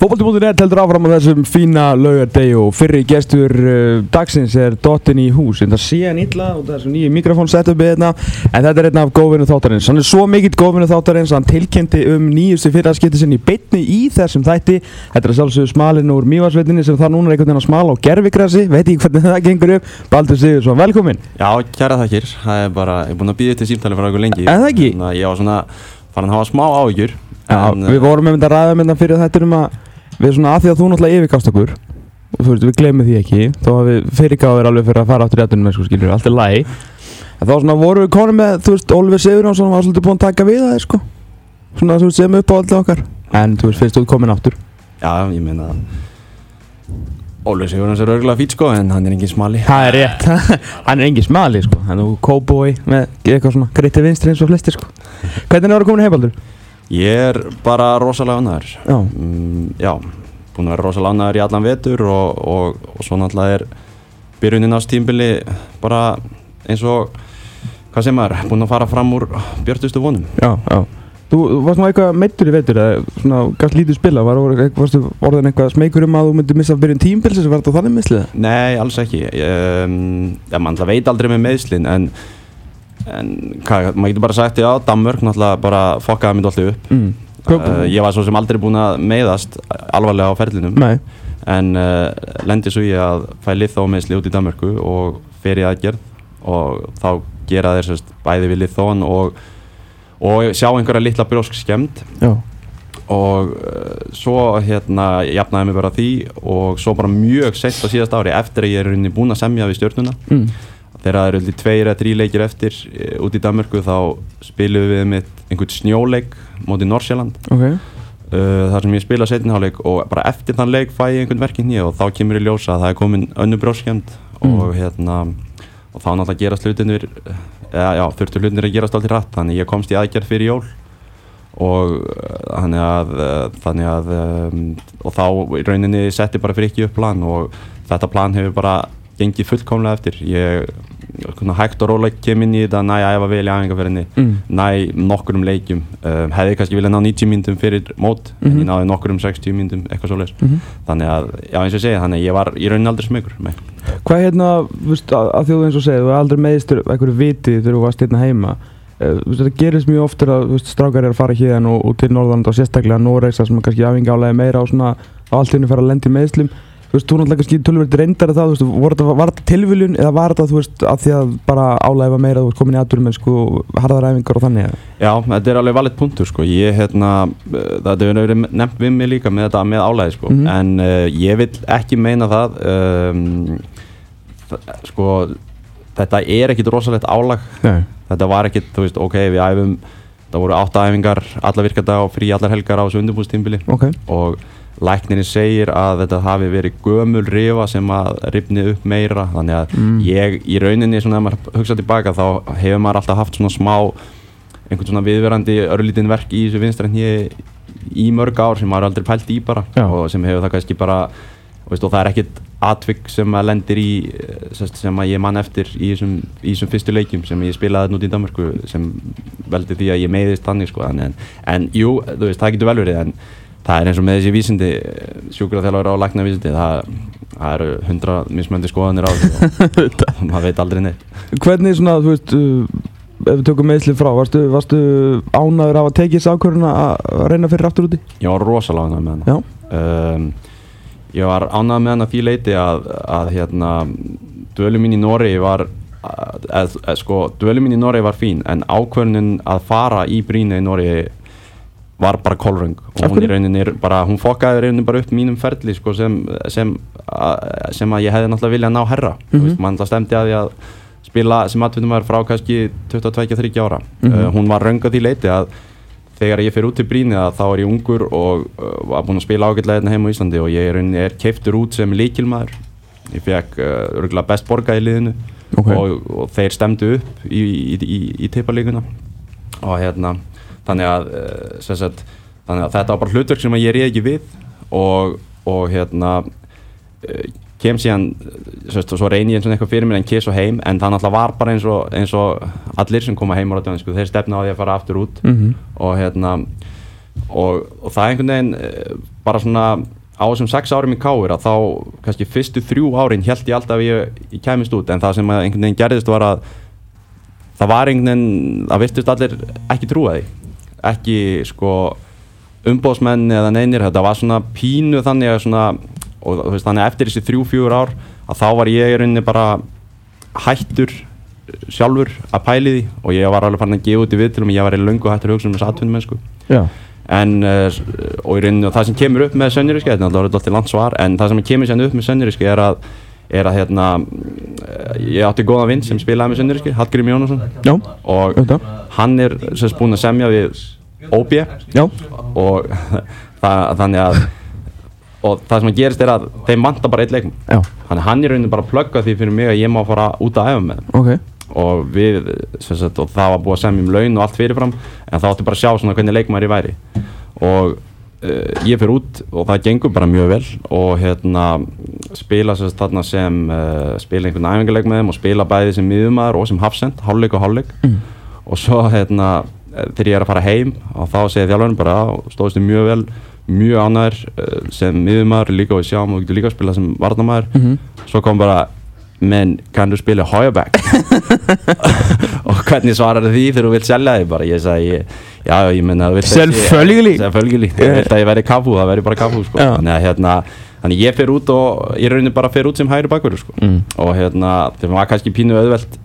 Fótbolti.net heldur áfram á þessum fína laugardegi og fyrri gestur uh, dagsins er Dottin í hús. En það sé hann illa og það er svo nýju mikrofón setupi hérna en þetta er einn af góðvinnu þáttarins hann er svo mikill góðvinnu þáttarins hann tilkynnti um nýjustu fyrraskipti sinni beitni í þessum þætti. Þetta er sjálfsögur smalinn úr Mývarsveitinni sem það núna er einhvern veginn að smala á gerfigrassi veit ekki hvernig það gengur upp. Baldur Sigursson, velkomin. Já, kæra þakkir. Það er bara, ég er búinn að að ég að. Já, en, við vorum með þetta ræða með þetta fyrir þetta um að við svona að því að þú náttúrulega yfirgast okkur og þú veist, við glemum því ekki þó að við fyrirgáðum alveg fyrir að fara áttur í aðtunum með sko skilur, allt er lægi en þá svona vorum við konum með, þú veist, Oliver Sigurjónsson var svolítið búinn að taka við það, sko. Svona þú veist, sem upp á alltaf okkar. En þú veist, fyrst þú komin áttur Já, ég meina Ólfur Sigurðans er örgulega fít sko, en hann er engin smali. það er rétt, hann er engin smali, sko. Hann er cowboy með eitthvað svona og? Ég er bara rosalega ánæður. Já, Mm, já, búinn að vera rosalega ánæður í allan vetur og, og, og svo náttúrulega er byrjunin á stímbili bara eins og, hvað sem er, búinn að fara fram úr björtustu vonum. já, já Þú varst nú eitthvað meittur í vetur eða svona gæst lítið spila, var, var, varstu orðin eitthvað smeykur um að þú myndir missa byrjun tímpils sem var þetta þannig mislið? Nei, alls ekki um, ja, mann alltaf veit aldrei með meðslin en, en hvað, maður getur bara sagt já, Danmörk náttúrulega bara fokkaði myndi alltaf upp. Mm. uh, ég var svo sem aldrei búinn að meiðast alvarlega á ferlinum. Nei, en uh, lendi svo ég að fæ lithó meðsli út í Danmörku og fer í aðgerð. Og þá gera þeir sérst bæði við lithón og, og sjá einhverja litla brjósk skemmt já, og uh, svo hérna jafnaði mig bara því og svo bara mjög sett á síðast ári eftir að ég er búinn að semja við stjórnuna mm. Þegar það eru tveir eða þrý leikir eftir e, út í Danmörku þá spilum við mitt einhvern snjóleik mótið Norsjöland ok. Uh, þar sem ég spila setniháleik og bara eftir þann leik fæ ég einhvern verkinn hér og þá kemur ég ljósa að það er komin önnu brjóskjönd Mm. og hérna og þá náttúrulega gerast hlutinir eða já, þurftu hlutinir að gerast alltaf rætt þannig ég komst í aðgerð fyrir jól og uh, þannig að, þannig að og þá í rauninni setti bara fyrir ekki upp plan og þetta plan hefur bara gengið fullkomlega eftir. Ég hægt og rólega kem inn í þetta næ að æfa vel í æfingarferðinni mm. næ nokkur um leikjum um, hefði kannski viljað ná 90 myndum fyrir mót en Mhm. ég náði nokkur um 60 myndum eitthvað svoleiðis Mm þannig að, já eins og ég segi, þannig að ég var í rauninni aldrei smegur. Hvað hérna, þú veist, að, að þú eins og segir, þú er aldrei meðistur einhverju viti þegar þú varst hérna heima veist, þetta gerist mjög oftur að veist, strákar er að fara hérna og, og til Norðurland og sérstaklega Noregs sem kannski afingálega meira og svona á allt hérna fara að lendi meðslum þú veist, þú náttúrulega kannski tölverið reyndar að það, þú veist, var þetta, tilviljun eða var þetta, þú veist, að því að bara álæfa meira, þú veist, komin í aðdurum en sko harðar æfingar og þannig? Já, þetta er alveg valið punktur sko. ég, hérna, það hefur verið nefnt við mig líka með þetta með álæði sko. Mhm. en uh, ég vil ekki meina það um, sko þetta er ekkit rosalegt álag Nei. þetta var ekkit, þú veist, ok, við æfum það voru átta æfingar, alla virkadag og frí allar helgar á þessu undirbúðstímbili Ok, og læknirinn segir að þetta hafi verið gömul rifa sem að rifni upp meira þannig að Mm. ég í rauninni svona ef maður hugsa tilbaka þá hefur maður alltaf haft svona smá einhvern svona viðverandi örlítinn verk í þessu vinstrenni í mörg ár sem maður aldrei pælt í bara Já. og sem hefur það kannski bara veist, og það er ekkit atvik sem að lendir í sem að ég man eftir í þessum, í þessum fyrstu leikjum sem ég spilaði nút í Danmarku sem veldi því að ég meiðist þannig sko, en, en, jú, veist, það getur vel verið en það er eins og með þessi vísindi sjúkraþjálfur á lækna vísindi það, það eru hundra mismöndi skoðanir á þessu og maður veit aldrei neitt. Hvernig svona, þú veist uh, ef við tökum meðslið frá, varstu, varstu ánaður af að tekið þessi ákvörðun að reyna fyrir aftur úti? ég var rosalega ánægð með hana. Um, ég var ánægð með hana því leiti að, að hérna, dvölu mín í Nóri var að, að, sko, dvölu mín í Nóri var fín en ákvörðunin að fara í brínu í Nóri var bara kolröng. Og hún í rauninni er bara, hún fokkaði í rauninni bara upp mínum ferli sko, sem, sem, að, sem að ég hefði náttúrulega viljað ná herra. Mm Mhm. veist, mann það stemdi að ég að spila sem atvinnum var frá kannski 22-30 ára. Mhm. uh, hún var röng að því leiti að þegar ég fyrir út til Bríni að þá er ég ungur og uh, var búinn að spila ágætlega hérna heima á Íslandi og ég rauninni er keiftur út sem líkilmaður ég fekk uh, örgulega best borgað í liðinu ok. og, og þeir stemdu upp í, í, í, í tippalíkuna og hérna þannig að, sem sagt, þannig að þetta var bara hlutverk sem ég reyði ekki við og, og hérna uh, kem síðan sérst, og svo reyni ég eins og eitthvað fyrir mér en kér svo heim en það náttúrulega var bara eins og, eins og allir sem koma heim á rættunum sko, þeir stefna á því að fara aftur út Mhm. og hérna og, og það einhvern veginn eh, bara svona á þessum sex árum í káir að þá kannski fyrstu þrjú árin held ég alltaf að ég, ég kemist út en það sem einhvern veginn gerðist var að það var einhvern veginn, það virtust allir ekki trúa því ekki sko umbóðsmenn eða neynir, þetta var svona pínu þannig að svona og þú veist þannig eftir þessi þrjú, fjúur ár að þá var ég í rauninni bara hættur sjálfur að pæli því og ég var alveg farin að gefa út í viðtilum ég var í löngu hættur að hugsa um þessu atvinnum mennsku Já, en uh, og í rauninni og það sem kemur upp með Sönniríski, þetta er alltaf landsvar en það sem kemur upp með Sönniríski er að er að hérna eh, ég átti góða vinn sem spilaði með Sönniríski Hallgrim Jónasson. Já, og auðvitað hann er sérst búinn að semja við OB Já, og það, þannig að og það sem að gerist er að þeim vantar bara eitt leikmann. Já, þannig að hann er rauninni bara að plugga því fyrir mig að ég má fara út að æfa með þeim. Ok. Og við, sem sagt, og það var búið að semja um laun og allt fyrirfram en það átti bara að sjá svona hvernig leikmæri væri. Og uh, ég fyrir út og það gengur bara mjög vel og hérna spila sem, þarna sem uh, spila einhvern æfingarleik með þeim og spila bæði sem miðumæður og sem hafsend, hálfleik og hálfleik Mm. og svo hérna eh, þegar ég er að fara heim og þá segir þjálfarinn bara stóðist þið mjög vel, mjög ánæður sem miðumæður líka og við sjáum og getur líka að spila sem varnamæður Mhm. svo kom bara menn, kann du spila Hoyaback og hvernig svarar því þegar þú vilt selja þig bara ég sagði, ég, já, ég menna Selvfølgelig. Selvfølgelig, ég vilt að ég væri kafu það væri bara kafu, sko þannig að hérna, þannig ég fer út og ég raunin bara fer út sem hægri bakverður, sko Mm. og hérna, það var kannski pínu auðvelt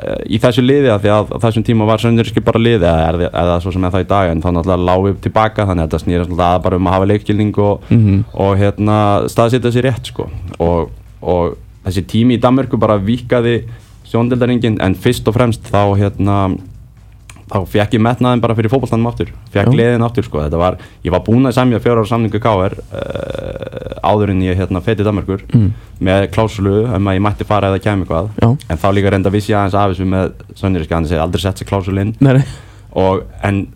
uh, í þessu liði að því að þessum tíma var sönduriski bara liði eða, eða svo sem er það í dag en þá náttúrulega lág upp tilbaka þannig að þetta snýrast náttúrulega bara um að hafa leikskilning og, Mhm. og hérna staðsetja sér rétt sko og, og þessi tími í Danmörku bara vikaði sjóndeldaringin en fyrst og fremst þá hérna þá fekk ég metnaðin bara fyrir fótballtannum aftur fekk Já. gleðin aftur sko var, ég var búinn að semja fjóra ára samningu KR uh, áður en ég hérna feti Danmörkur Mm. með klásulu um að ég mætti fara eða kæmi eitthvað Já. en þá líka reynda vissi ég aðeins af þessu með Sönniriska, hann segir aldrei sett sér klásul inn Nei, nei og, en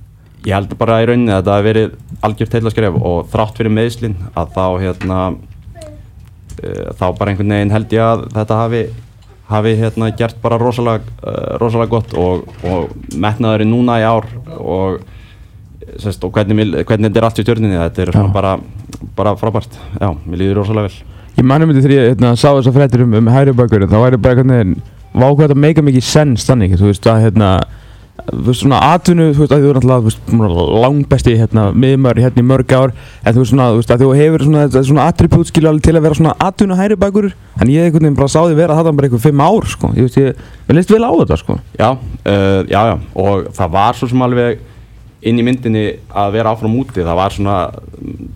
ég held bara í rauninni að þetta hafi verið algjört heilaskref og þrátt fyrir meðslinn að þá hérna uh, þá bara einhvern veginn held ég að þetta hafi hafi hérna gert bara rosalega, uh, rosalega gott og, og metnaður núna í ár og, sest, og hvernig, hvernig þetta er allt í stjórninni þetta er bara, bara frábært. Já, mér líður rosalega vel. Ég manum myndi þegar ég hérna, sá þessar fréttir um, um hægri bakur þá væri bara einhvern veginn vákvæð að meika mikið sens þannig þú veist að hérna þú veist svona atvinnu þú veist að þú er náttúrulega langbesti hérna miðmör hérna í mörg ár en þú veist svona þú veist að þú hefur svona svona attribút skilja alveg til að vera svona atvinnu hægri bakur en ég einhvern veginn bara sá því vera þetta bara einhver fimm ár sko. Ég veist ég mér leist vel á þetta sko. Já, uh, já, já, og það var svo sem alveg inn í myndinni að vera áfram úti, það var svona,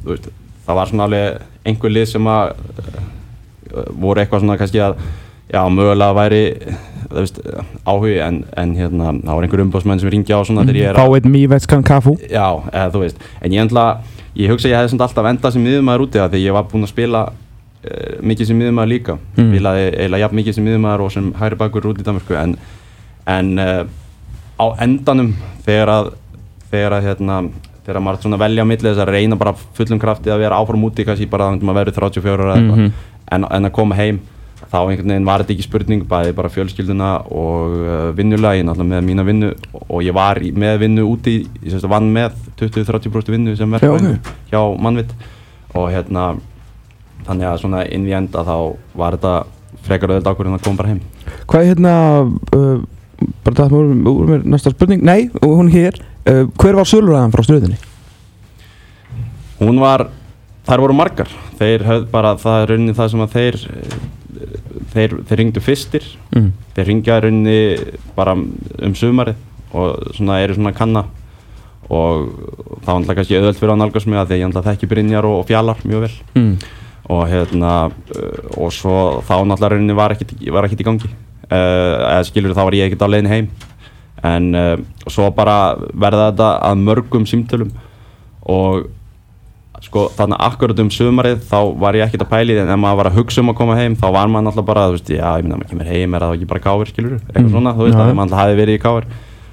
þú veist, það var svona alveg einhver lið sem að uh, voru eitthvað svona kannski að, já, mögulega væri, veist, áhugi, en, en hérna, það var einhver umbóðsmenn sem ringja á svona þegar ég er fá einn mývetskan kafu Já, eða þú veist, en ég ætla, ég hugsa að ég hefði samt alltaf endað sem miðumæður úti það því ég var búinn að spila uh, mikið sem miðumæður líka, Mm. spilaði eiginlega jafn mikið sem miðumæður og sem hægri bakur út í Danmarku en, en uh, á endanum þegar að, þegar að hérna, þegar maður er svona að velja á milli þess að reyna bara fullum krafti að vera áfram úti kannski bara að maður verður 34 ára eða eitthvað Mhm. en, en að koma heim þá einhvern veginn var þetta ekki spurning bæði bara fjölskylduna og uh, vinnulagi náttúrulega með mína vinnu. Og ég var með vinnu úti ég sérst að vann með 20-30% vinnu sem ok. hjá mannvitt og hérna þannig að svona inn í enda þá var þetta frekar auðvitað ákvörðin að koma bara heim. Hvað er hérna uh, bara það úr, úr mér næsta spurning. Nei, hún hér. Uh, Hver var sölurræðan frá stöðinni? hún var, þær voru margar. Þeir höfð bara, það er rauninni það sem að þeir þeir, þeir ringdu fyrstir. Mm. þeir ringja í rauninni bara um sumarið og svona eru svona kanna. Og þá er alltaf kannski auðvelt fyrir að nálgast mig að því að ég alltaf þekki Brynjar og, og Fjallar mjög vel. Mm. og hérna uh, og svo þá náttúrulega rauninni var ekkit, var ekkit í gangi. Uh, eða skilur þá var ég ekkit á leiðin heim. En uh, svo bara verða þetta að mörgum símtölum. Og sko þannig akkurat um sumarið þá var ég ekkert að pæli en ef maður var að hugsa um að koma heim þá var maður alltaf bara, þú veist, já, ég minna að maður kemur heim er það ekki bara káir, skilur, eitthvað Mm. svona, þú veist, Já, að já. maður alltaf hafi verið í káir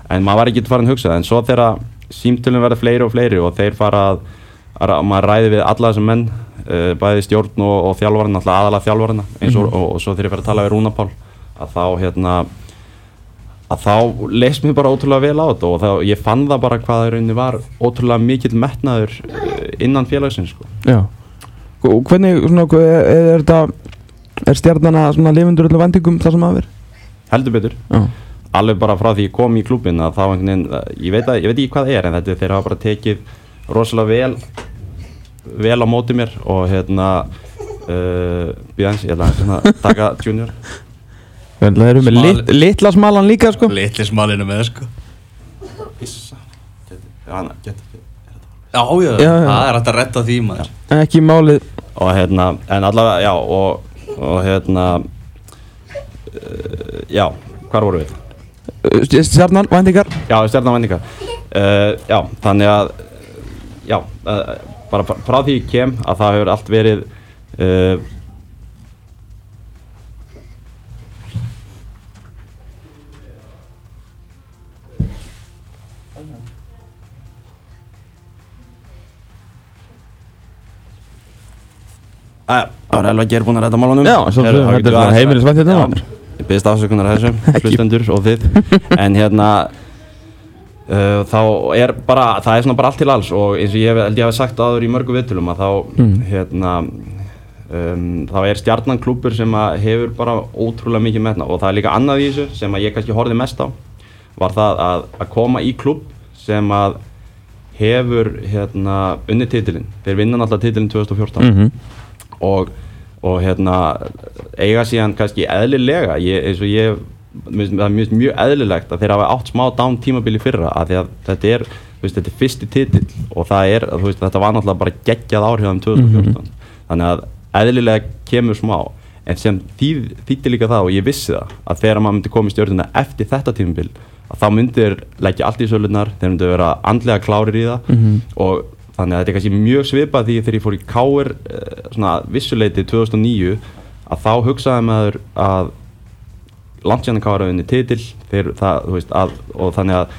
en maður var ekki farin að hugsa það, en svo þegar símtölum verða fleiri og fleiri og þeir fara að, að, að maður ræði við alla þessum menn uh, bæði stjórn og, og þjálfarinn, alltaf aðalega þjálfarinn eins og, Mhm. og, og svo ég fer að tala við Rúnapál að þá hérna að þá leist mér bara ótrúlega vel á þetta og þá, ég fann það bara hvað það í rauninni var ótrúlega mikill metnaður eh, innan félagsins sko. Já Og hvernig, svona, er, er þetta er stjarnana svona lifundur öllu vendingum það sem að vera? heldur betur Já alveg bara frá því ég kom í klubin að þá einhvern veginn, ég veit, að, ég veit ekki hvað það er en þetta þeir hafa bara tekið rosalega vel vel á móti mér og hérna uh, býðans, ég ætla að hérna, taka junior Það eru með lit, litla smalan líka sko. Litli smalinu með sko. Pissa. Já, hann getur Já, já, Já, já. það er hægt að retta því maður. Ekki málið. Og hérna, en allavega, já og, og hérna uh, já, hvar voru við? uh, Stjarnan, vendingar Já, stjarnavendingar uh, Já, þannig að já, uh, bara frá- því ég kem að það hefur allt verið uh, Æja, það var alveg gerð búin að ræta málunum Já, svo- þá þetta er svona aðeins- heimilisvænt hérna, maður. Ég byrðist afsökunar að þessum, hlustendur og þið En hérna uh, Þá er bara, það er svona bara allt til alls Og eins og ég held ég hef sagt áður í mörgu viðtölum Að þá, Mm. hérna um, Þá er stjarnan klúpur sem að hefur bara ótrúlega mikið metna Og það er líka annað í þessu sem að ég kannski horfði mest á Var það að, að koma í klúb sem að hefur hérna unni titilinn Þeir vinna náttúrulega titilinn 2014 Mhm. Og, og hérna eiga síðan kannski eðlilega. Ég, eins og ég það er mjög, mjög eðlilegt að þeir hafa átt smá down tímabili fyrra að að þetta er, veist, þetta er fyrsti titill og það er, veist, þetta var náttúrulega bara geggjað áhrifðum 2014 þannig að eðlilega kemur smá en sem þýtti líka það og ég vissi það að þegar maður myndi koma í stjórnuna eftir þetta tímabil að þá myndir leggja allt í sölunar, þeir myndir vera andlega klárir í það Mhm. og þannig að þetta er kannski mjög svipað því þegar ég fór í Káir vissuleiti 2009 að þá hugsaði maður að landsjæðan Káir að vinni titil þeir, það, veist, að, og þannig að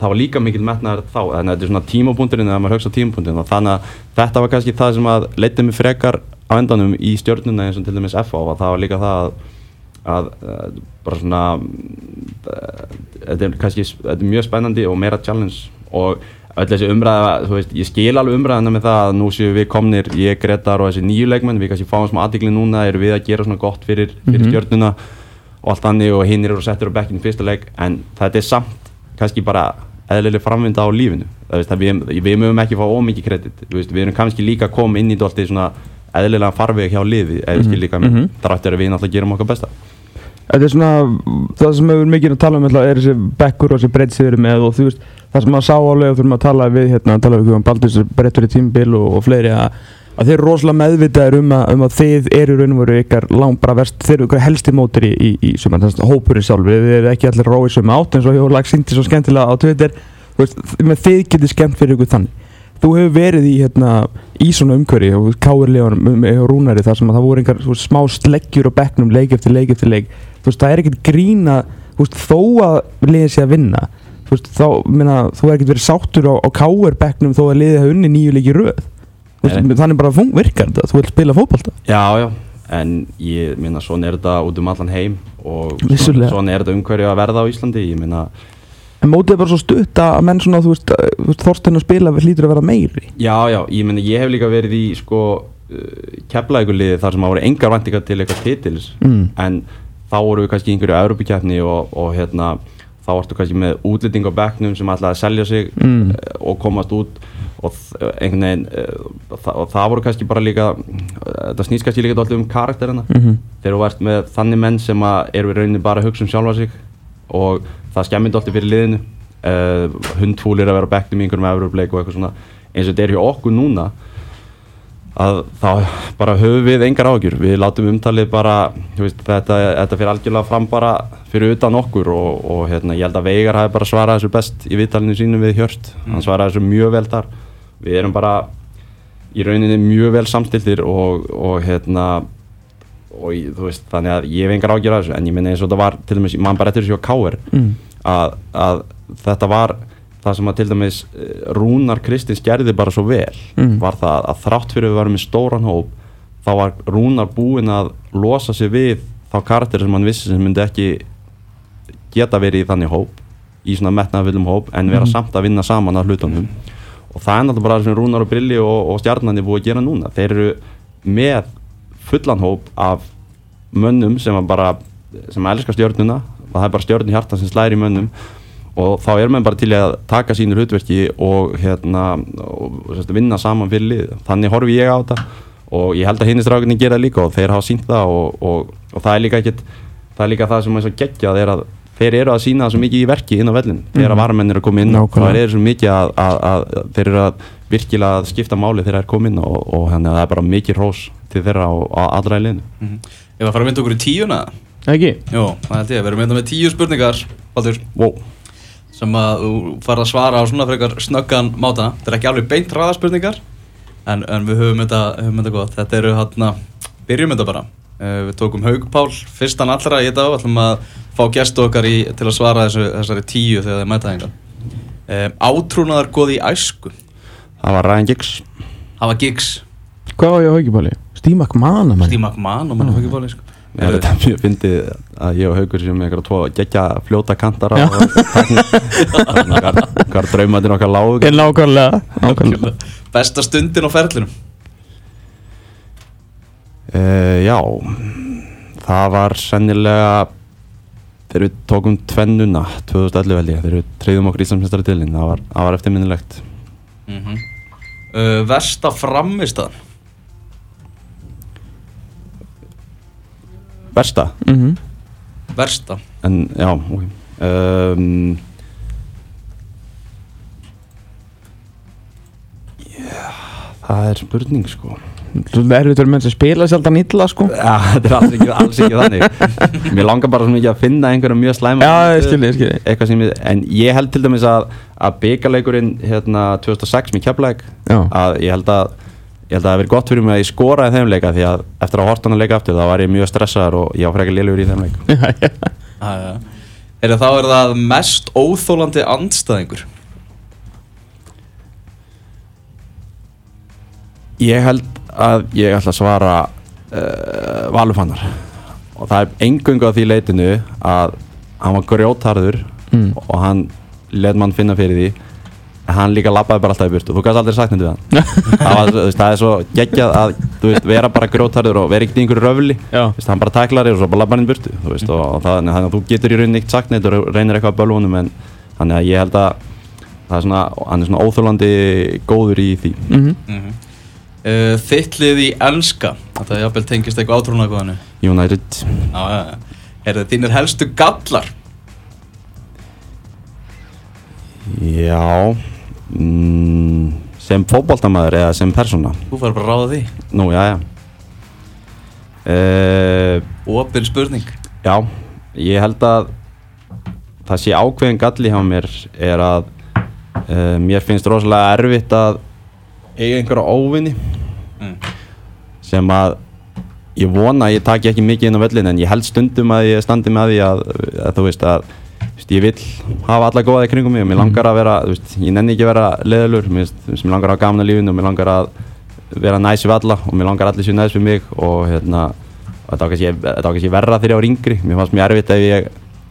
það var líka mikil metnaður þá. Þannig að þetta er svona tímapunkturinn þegar maður hugsa tímapunkturinn þannig að þetta var kannski það sem að leitið mig frekar á endanum í stjórnuna eins og til dæmis FA og það var líka það að, að, að bara svona uh, þetta er kannski þetta er mjög spennandi og meira challenge. Og öll þessi umræða, þú veist, ég skil alveg umræðina með það að nú séu við komnir, ég, Gretar og þessi nýju leikmenn, við kannski fáum smá aðdegli núna, eru við að gera svona gott fyrir, fyrir Mhm. stjórnuna og allt þannig og hinn eru settir á bekkinn í fyrsta leik en þetta er samt kannski bara eðlileg framvinda á lífinu það veist, að við, við mögum ekki fá ómikið kredit veist, við erum kannski líka að koma inn í þetta svona eðlilega farveg hjá liði eða mm líka mhm. þráttur að við náttúrulega gerum okkar besta Þetta er svona, það sem hefur mikið að tala um er þessi bekkur og þessi breytt sem við erum með og þú veist, það sem maður sá og þurfum að tala við hérna, tala við um Baldur þessi breyttur í tímbil og, og fleiri að, að þeir eru rosalega meðvitaðir um að, um að þið eru raun og veru ykkar langt bara verst, þeir eru ykkar helsti mótur í, í, í þannig að hópurinn sjálfur, þið eru ekki allir róið sem átt eins og lag sýndi svo skemmtilega á Twitter, veist, þið getur skemmt fyrir ykkur þannig. Þú hefur verið í, hérna, í svona umhverfi og káirleganum og rúnari þar sem að það voru einhver svo, smá sleggjur á bekknum leik eftir leik eftir leik. Veist, það er ekkert grína veist, þó að liðið sé að vinna þú veist, þá, minna, þú er ekkert verið sáttur á, á káir bekknum þó að liðið hafa unni nýju leiki röð. Veist, þannig bara fung, virkar þetta, þú vilt spila fótbolta? Já, já, en ég minna svona er þetta út um allan heim og svona, svona er þetta umhverju að verða á Íslandi. Ég minna, en mótið er bara svo stutt að menn svona, þú veist, þú veist Þorstein að spila hlýtur að vera meiri. Já, já, ég minna ég hef líka verið í sko uh, keflaðikuliði þar sem að voru engar væntingar til eitthvað titils. Mm. en þá voru við kannski í einhverju Þá vartu kannski með útlending á bekknum sem ætlaði að selja sig Mm. eh, og komast út. Og einhvern veginn eh, það, og það voru kannski bara líka þetta snýst kannski líka alltaf um karakterina. Mm þegar þú ert með þannig menn sem eru í rauninni bara að hugsa um sjálfa sig og það skemmir alltaf fyrir liðinu. Uh, hundfúlir að vera á bekknum í einhverjum Európleik og eitthvað svona. Eins og þetta er hjá okkur núna að þá bara höfum við engar ágjur við látum umtalið bara veist, þetta, þetta fyrir algjörlega fram bara fyrir utan okkur og, og hérna, ég held að Veigar hafi bara svarað þessu best í viðtalinu sínu við Hjört. Hann svaraði þessu mjög vel þar. Við erum bara í rauninni mjög vel samstiltir og, og hérna og þú veist, þannig að ég hef engar ágjur af þessu. En ég minna eins og þetta var til dæmis, mann bara eftir þessu á Káir Mm. að, að þetta var það sem að til dæmis eh, Rúnar Kristins gerði bara svo vel Mm. var það að þrátt fyrir við varum með stóran hóp þá var Rúnar búinn að losa sig við þá karakter sem hann vissi sem myndi ekki geta verið í þannig hóp í svona metnaðfullum hóp en vera Mhm. samt að vinna saman að hlutunum og það er náttúrulega bara sem Rúnar og Brilli og, og stjarnandi búið að gera núna þeir eru með fullan hóp af mönnum sem að bara sem elskar stjörnuna og það er bara stjörn í hjarta sem slæri í mönnum og þá er menn bara til að taka sínur hlutverki og hérna og, sérst, vinna saman fyrir lið þannig horfi ég á þetta og ég held að hinni strákunni gera það líka og þeir hafa sínt það og, og, og það er líka ekkit það er líka það sem er svo geggjað er að þeir eru að sína það svo mikið í verki inn á vellin þegar Mhm. varamenn eru að koma inn Nákvæmlega. þá er svo mikið að, að, að, að þeir eru að virkilega að skipta máli þegar þeir eru komin og, og þannig að það er bara mikið hrós til þeirra og, og allra í liðinu Mhm. Ef að fara að mynda okkur í tíuna Ekki? Jó, það held ég, við erum mynda með tíu spurningar Baldur, wow. Sem að þú farið að svara á svona frekar snöggan máta. Þetta er ekki alveg beint ræðaspurningar en, en við höfum þetta, höfum þetta gott. Þetta eru hérna, byrjum þetta bara. Uh, Við tókum Haug Pál, fyrstan allra í þetta og ætlum að fá gestu okkar í, til að svara þessu, þessari tíu þegar þeir mæta hengar uh, Átrúnaðar góði í æsku. Það var Ryan Giggs. Hafa gigs, Hvað var ég á haugibáli? Steve McMahon Steve McMahon og mann Haug Páli sko. Ég er þetta mjög fyndið að ég og Haugur sem eitthvað tvo geggja fljóta kantara og hvað draumatin okkar lágu Er nákvæmlega Nákvæmlega. Besta stundin á ferlinum? Uh, Já það var sennilega þegar við tókum tvennuna 2011 held ég, þegar við treyðum okkur í samsestari tilinn, það var, það var eftirminnilegt. Mm -hmm. uh, Versta framistað Versta, Mhm. Versta en já um, Já, það er spurning sko Svolítið erfitt fyrir menn sem spila sjaldan illa sko Já, þetta er alls ekki, alls ekki þannig Mér langar bara svo mikið að finna einhverja mjög slæma Já, ég skil, ég skil. Eitthvað sem ég, En ég held til dæmis að að byggarleikurinn hérna 2006 með Já. að ég held að ég held að það hafi verið gott fyrir mig að ég skoraði þeim leika því að eftir að horta hann að leika aftur þá var ég mjög stressaður og ég var frekar lélugur í þeim leik. Já, já. Ah, Er þá er það mest óþólandi andstæðingur? Ég held að ég ætla að svara uh, Valufannar og það er engungu á því leitinu að hann var grjótharður Mm. og hann let mann finna fyrir því en hann líka lappaði bara alltaf í burt og þú gæst aldrei sagt neitt við hann það, var, það er svo geggjað að þú veist, vera bara grjótharður og vera ekkert í einhverju röfli. Veist, hann bara tæklar þér og svo bara lappa hann í burtu þú veist, og, og það, þannig að þú getur í rauninni ekkert sagt neitt og reynir eitthvað að bölva honum en þannig að ég held að það er svona, hann er svona óþólandi góður í því. Mhm. mm -hmm. uh, Þittlið í enska Þetta er jafnvel tengist eitthvað átrúnaðgóðanu United. Já, já, já. Er það þínir helstu gallar? Já mm, Sem fótboltamaður eða sem persóna. Þú fara bara að ráða því. Nú, já, já. Uh, Opin spurning. Já, ég held að það sé ákveðin galli hjá mér er að uh, mér finnst rosalega erfitt að eiga einhverja óvinni mm. sem að ég vona að ég taki ekki mikið inn á völlin en ég held stundum að ég standi með því að, að þú veist að veist, ég vil hafa alla góða í kringum mig og mér langar að vera, veist, ég nenni ekki að vera leðalur, mér mér langar að hafa gaman að lífinu og mér langar að vera næs við alla og mér langar allir sér næs við mig og hérna, þetta var kannski, verra þegar ég var yngri, mér fannst mér erfitt ef ég,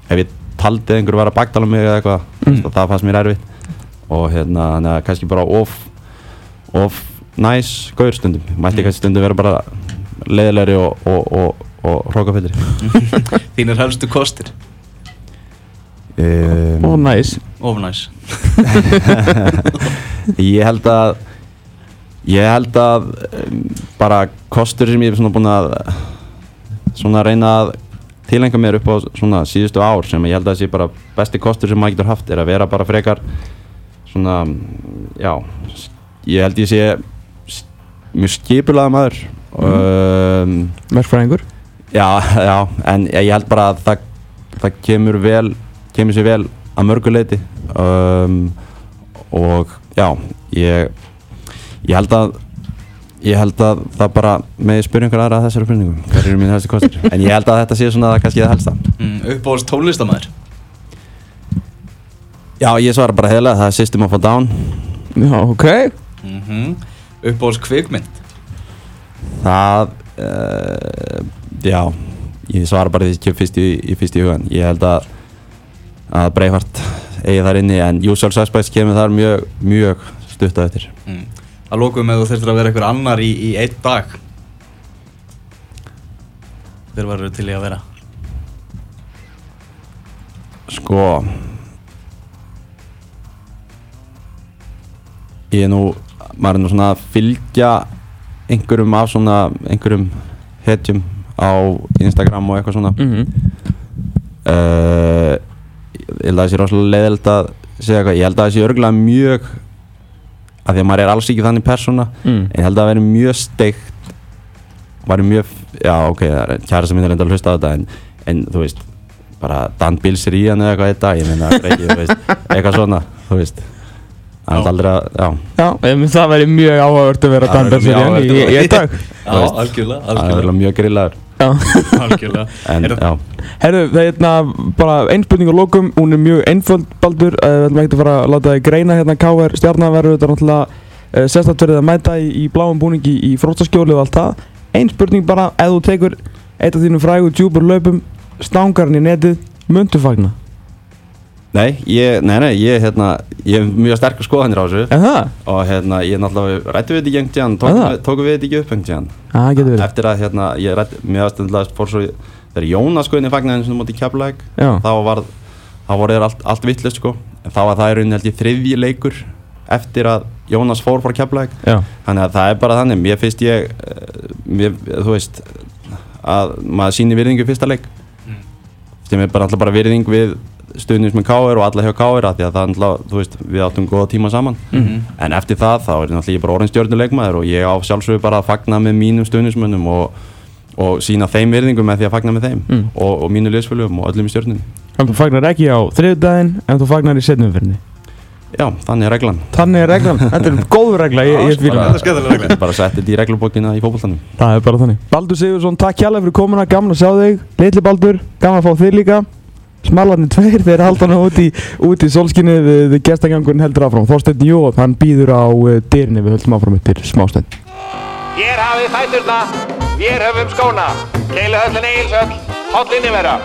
ef ég taldi að einhver var að baktala mig eða eitthvað, mm. það fannst mér erfitt. Og hérna, þannig að kannski bara of, of næs gaur stundum, mætti kannski stundum vera bara leiðilegri og, og, og, og hrókafyllir Þínir helstu kostir um, Og næs Of næs Ég held að ég held að um, bara kostur sem ég er svona búin að svona reyna að tilengja mér upp á svona síðustu ár sem ég held að sé bara besti kostur sem maður getur haft er að vera bara frekar svona, já ég held ég sé mjög skipulaða maður. Um, Verkfræðingur? Já, já, en ég held bara að það, það kemur vel, kemur sér vel að mörguleiti um, og já, ég, ég held að ég held að það bara með einhver aðra að þessari spurningum hver eru mín helsti kostur, en ég held að þetta sé svona það kannski það helsta. mm, Uppáhalds tónlistamæður Já, ég svara bara heila, það er System of a Down. Já, ok. Mm -hmm. Uppáhalds kvikmynd? Það, uh, já ég svara bara því sem kemur fyrst í, í fyrst í hugan, ég held að að Breifart eigi þar inni en Usual Suspects kemur þar mjög, mjög stutt á eftir Mm. Að lókum ef þú þurftir að vera einhver annar í, í einn dag Hver var til í að vera? Sko Ég er nú maður er nú svona að fylgja einhverjum af svona einhverjum hetjum á Instagram og eitthvað svona mm -hmm. uh, held að það sé rosalega leiðilegt að segja eitthvað. Ég held að það sé örgulega mjög af því að maður er alls ekki þannig persóna mm. en ég held að það veri mjög steikt væri mjög, já ok það er kæra sem minnir enda að hlusta á þetta en, en þú veist, bara Dan Bills er í hann eða eitthvað eitt dag, ég meina ekki, þú veist, eitthvað svona, þú veist. Það er aldrei að, já. Já, em, það væri mjög áhugavert að vera Dan mjög Benserian í, að í dag. Já, veist, algjörlega, það er algjörlega, vel mjög grillaður. Algjörlega. Er- Herðu, það er hérna bara ein spurning á lokum, hún er mjög einföld baldur, uh, við ætlum ekki að fara að láta þig greina hérna. KR stjarnaverður, þetta er náttúrulega uh, sérstætt verið að mæta í, í bláum búningi í fróstaskjóli og allt það. Ein spurning bara, ef þú tekur eitt af þínum frægu djúpur laupum stangarinn í netið, muntu fagna nei, ég, nei, nei, ég, hérna ég hef mjög sterkar skoðanir á þessu. Það? og hérna, ég náttúrulega rættu við þetta Er það? tókum, tókum við þetta ekki upp getur verið. Eftir að, hérna, ég rætti, mér aðstæðanlega fór svo, þegar Jónas skoðinni fagnaði eins og móti kjaplæk Já, þá var þá voru þeir allt, allt vittlust sko. En þá var það í rauninni held ég þriðji leikur eftir að Jónas fór frá Keflæk já, þannig að það er bara þannig mér finnst ég eh, mér, þú veist að maður síni virðingu í fyrsta leik. Mm. sem er bara alltaf bara virðing við stuðnins með K.R. og alla hjá K.R. því að það er alltaf, þú veist, við áttum góða tíma saman. Mhm. en eftir það þá er náttúrulega ég bara orðin stjórnuleikmaður og ég á sjálfsögur bara að fagna með mínum stuðnismönnum og, og sína þeim virðingu með því að fagna með þeim Mm. og, og mínu liðsfölugum og öllum í stjórnunni en þú fagnar ekki á þriðdæðin en þú fagnar í setnumferðinni Já, þannig er reglan. Þannig er reglan, þetta er góð regla, ég, ég Þetta er bara setti þetta í reglubókina í fókbaltanum Það er bara þannig. Baldur Sigursson, takk hjálpa fyrir komuna, gaman að sjá þig. Litli Baldur, gaman að fá þig líka Smalarnir tveir, þeir halda hana út í, í solskinni við, gestagangurinn heldur áfram Þorsteinn Jóð, hann býður á uh, dyrinni við höldum áfram eftir smástund Hér hafið fæturna, vér höfum skóna. Keiluhöllin Egilshöll, hotlinni vera.